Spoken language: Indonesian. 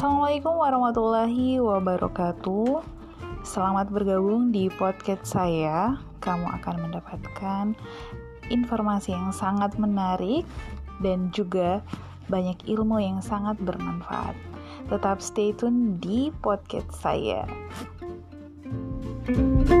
Assalamualaikum warahmatullahi wabarakatuh. Selamat bergabung di podcast saya. Kamu akan mendapatkan informasi yang sangat menarik dan juga banyak ilmu yang sangat bermanfaat. Tetap stay tune di podcast saya. thank you